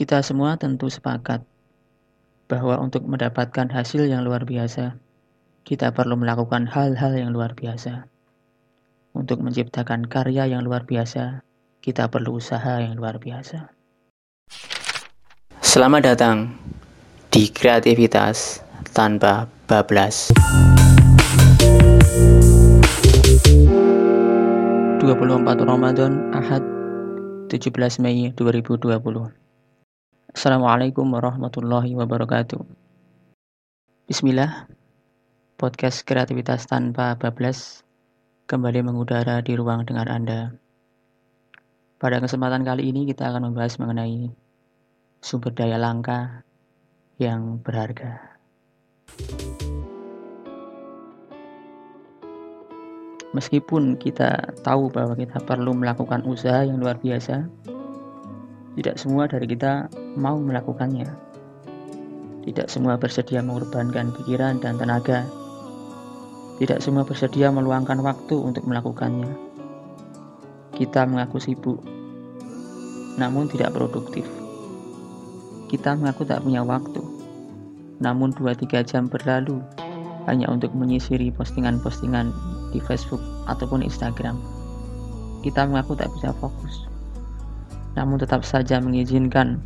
Kita semua tentu sepakat bahwa untuk mendapatkan hasil yang luar biasa, kita perlu melakukan hal-hal yang luar biasa. Untuk menciptakan karya yang luar biasa, kita perlu usaha yang luar biasa. Selamat datang di kreativitas tanpa bablas. 24 Ramadan Ahad 17 Mei 2020 Assalamualaikum warahmatullahi wabarakatuh. Bismillah, podcast kreativitas tanpa bablas kembali mengudara di ruang dengar Anda. Pada kesempatan kali ini kita akan membahas mengenai sumber daya langka yang berharga. Meskipun kita tahu bahwa kita perlu melakukan usaha yang luar biasa, tidak semua dari kita mau melakukannya. Tidak semua bersedia mengorbankan pikiran dan tenaga. Tidak semua bersedia meluangkan waktu untuk melakukannya. Kita mengaku sibuk, namun tidak produktif. Kita mengaku tak punya waktu, namun 2-3 jam berlalu hanya untuk menyisiri postingan-postingan di Facebook ataupun Instagram. Kita mengaku tak bisa fokus, namun tetap saja mengizinkan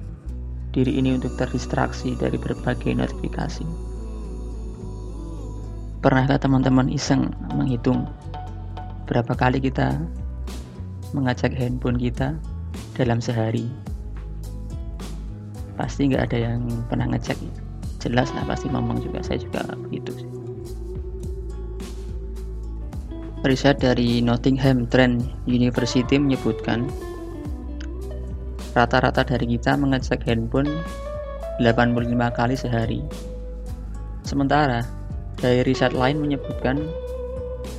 diri ini untuk terdistraksi dari berbagai notifikasi. Pernahkah teman-teman iseng menghitung berapa kali kita mengajak handphone kita dalam sehari? Pasti nggak ada yang pernah ngecek. Jelas lah pasti ngomong juga, saya juga begitu. Riset dari Nottingham Trent University menyebutkan Rata-rata dari kita mengecek handphone 85 kali sehari. Sementara, dari riset lain menyebutkan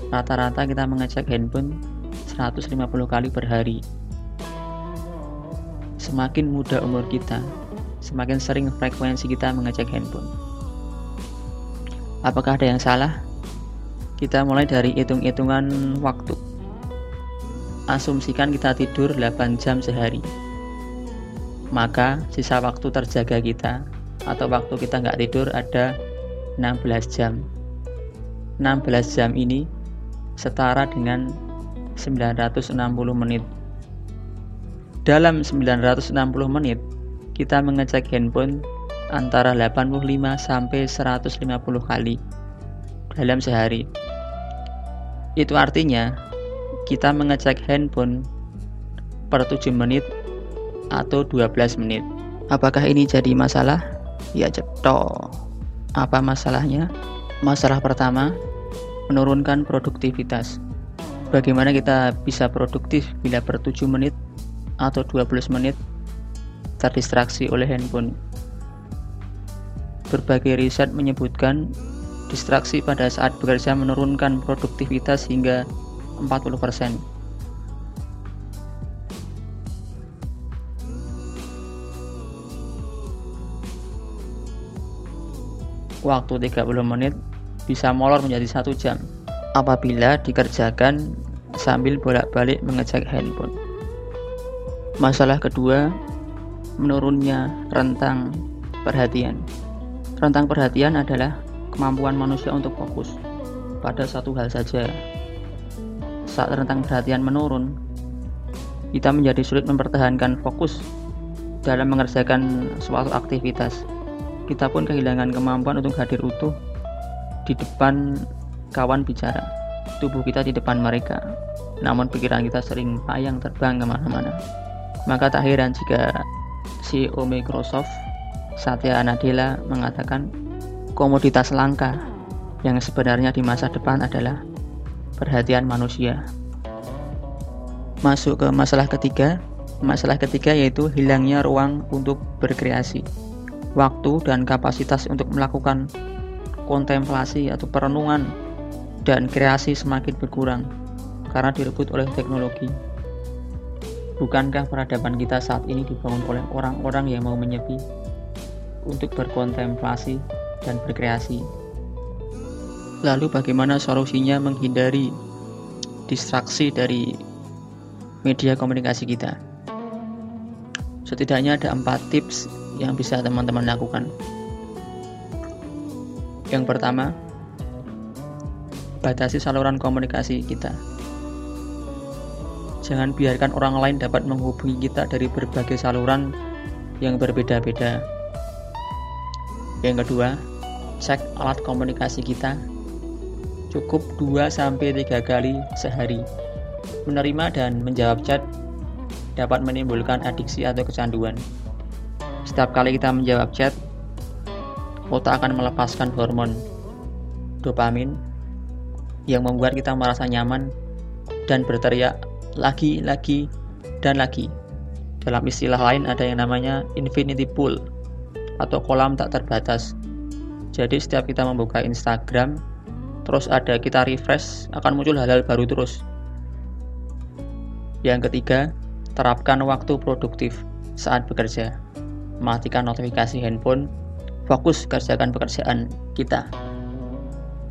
rata-rata kita mengecek handphone 150 kali per hari. Semakin muda umur kita, semakin sering frekuensi kita mengecek handphone. Apakah ada yang salah? Kita mulai dari hitung-hitungan waktu. Asumsikan kita tidur 8 jam sehari maka sisa waktu terjaga kita atau waktu kita nggak tidur ada 16 jam. 16 jam ini setara dengan 960 menit. Dalam 960 menit kita mengecek handphone antara 85 sampai 150 kali dalam sehari. Itu artinya kita mengecek handphone per 7 menit atau 12 menit. Apakah ini jadi masalah? Ya cetok. Apa masalahnya? Masalah pertama, menurunkan produktivitas. Bagaimana kita bisa produktif bila per 7 menit atau 12 menit terdistraksi oleh handphone? Berbagai riset menyebutkan distraksi pada saat bekerja menurunkan produktivitas hingga 40%. Waktu 30 menit bisa molor menjadi satu jam apabila dikerjakan sambil bolak-balik mengecek handphone. Masalah kedua, menurunnya rentang perhatian. Rentang perhatian adalah kemampuan manusia untuk fokus pada satu hal saja. Saat rentang perhatian menurun, kita menjadi sulit mempertahankan fokus dalam mengerjakan suatu aktivitas kita pun kehilangan kemampuan untuk hadir utuh di depan kawan bicara. Tubuh kita di depan mereka, namun pikiran kita sering payang terbang ke mana-mana. Maka tak heran jika CEO Microsoft Satya Nadella mengatakan komoditas langka yang sebenarnya di masa depan adalah perhatian manusia. Masuk ke masalah ketiga, masalah ketiga yaitu hilangnya ruang untuk berkreasi waktu dan kapasitas untuk melakukan kontemplasi atau perenungan dan kreasi semakin berkurang karena direbut oleh teknologi. Bukankah peradaban kita saat ini dibangun oleh orang-orang yang mau menyepi untuk berkontemplasi dan berkreasi? Lalu bagaimana solusinya menghindari distraksi dari media komunikasi kita? Setidaknya ada empat tips yang bisa teman-teman lakukan. Yang pertama, batasi saluran komunikasi kita. Jangan biarkan orang lain dapat menghubungi kita dari berbagai saluran yang berbeda-beda. Yang kedua, cek alat komunikasi kita cukup 2-3 kali sehari. Menerima dan menjawab chat dapat menimbulkan adiksi atau kecanduan. Setiap kali kita menjawab chat, otak akan melepaskan hormon dopamin yang membuat kita merasa nyaman dan berteriak lagi, lagi, dan lagi. Dalam istilah lain ada yang namanya infinity pool atau kolam tak terbatas. Jadi setiap kita membuka Instagram, terus ada kita refresh, akan muncul hal-hal baru terus. Yang ketiga, terapkan waktu produktif saat bekerja. Matikan notifikasi handphone, fokus kerjakan pekerjaan kita.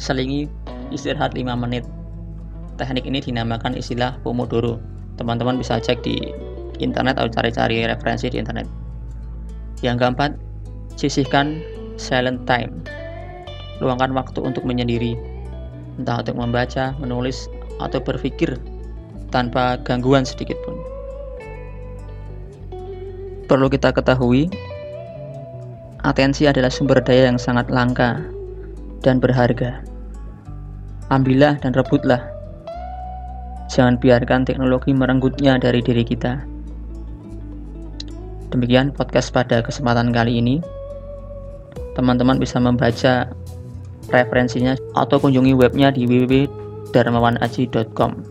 Selingi istirahat 5 menit. Teknik ini dinamakan istilah Pomodoro. Teman-teman bisa cek di internet atau cari-cari referensi di internet. Yang keempat, sisihkan silent time. Luangkan waktu untuk menyendiri, entah untuk membaca, menulis, atau berpikir tanpa gangguan sedikit pun. Perlu kita ketahui, atensi adalah sumber daya yang sangat langka dan berharga. Ambillah dan rebutlah. Jangan biarkan teknologi merenggutnya dari diri kita. Demikian podcast pada kesempatan kali ini. Teman-teman bisa membaca referensinya atau kunjungi webnya di www.darmawanaji.com.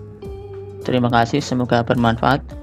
Terima kasih, semoga bermanfaat.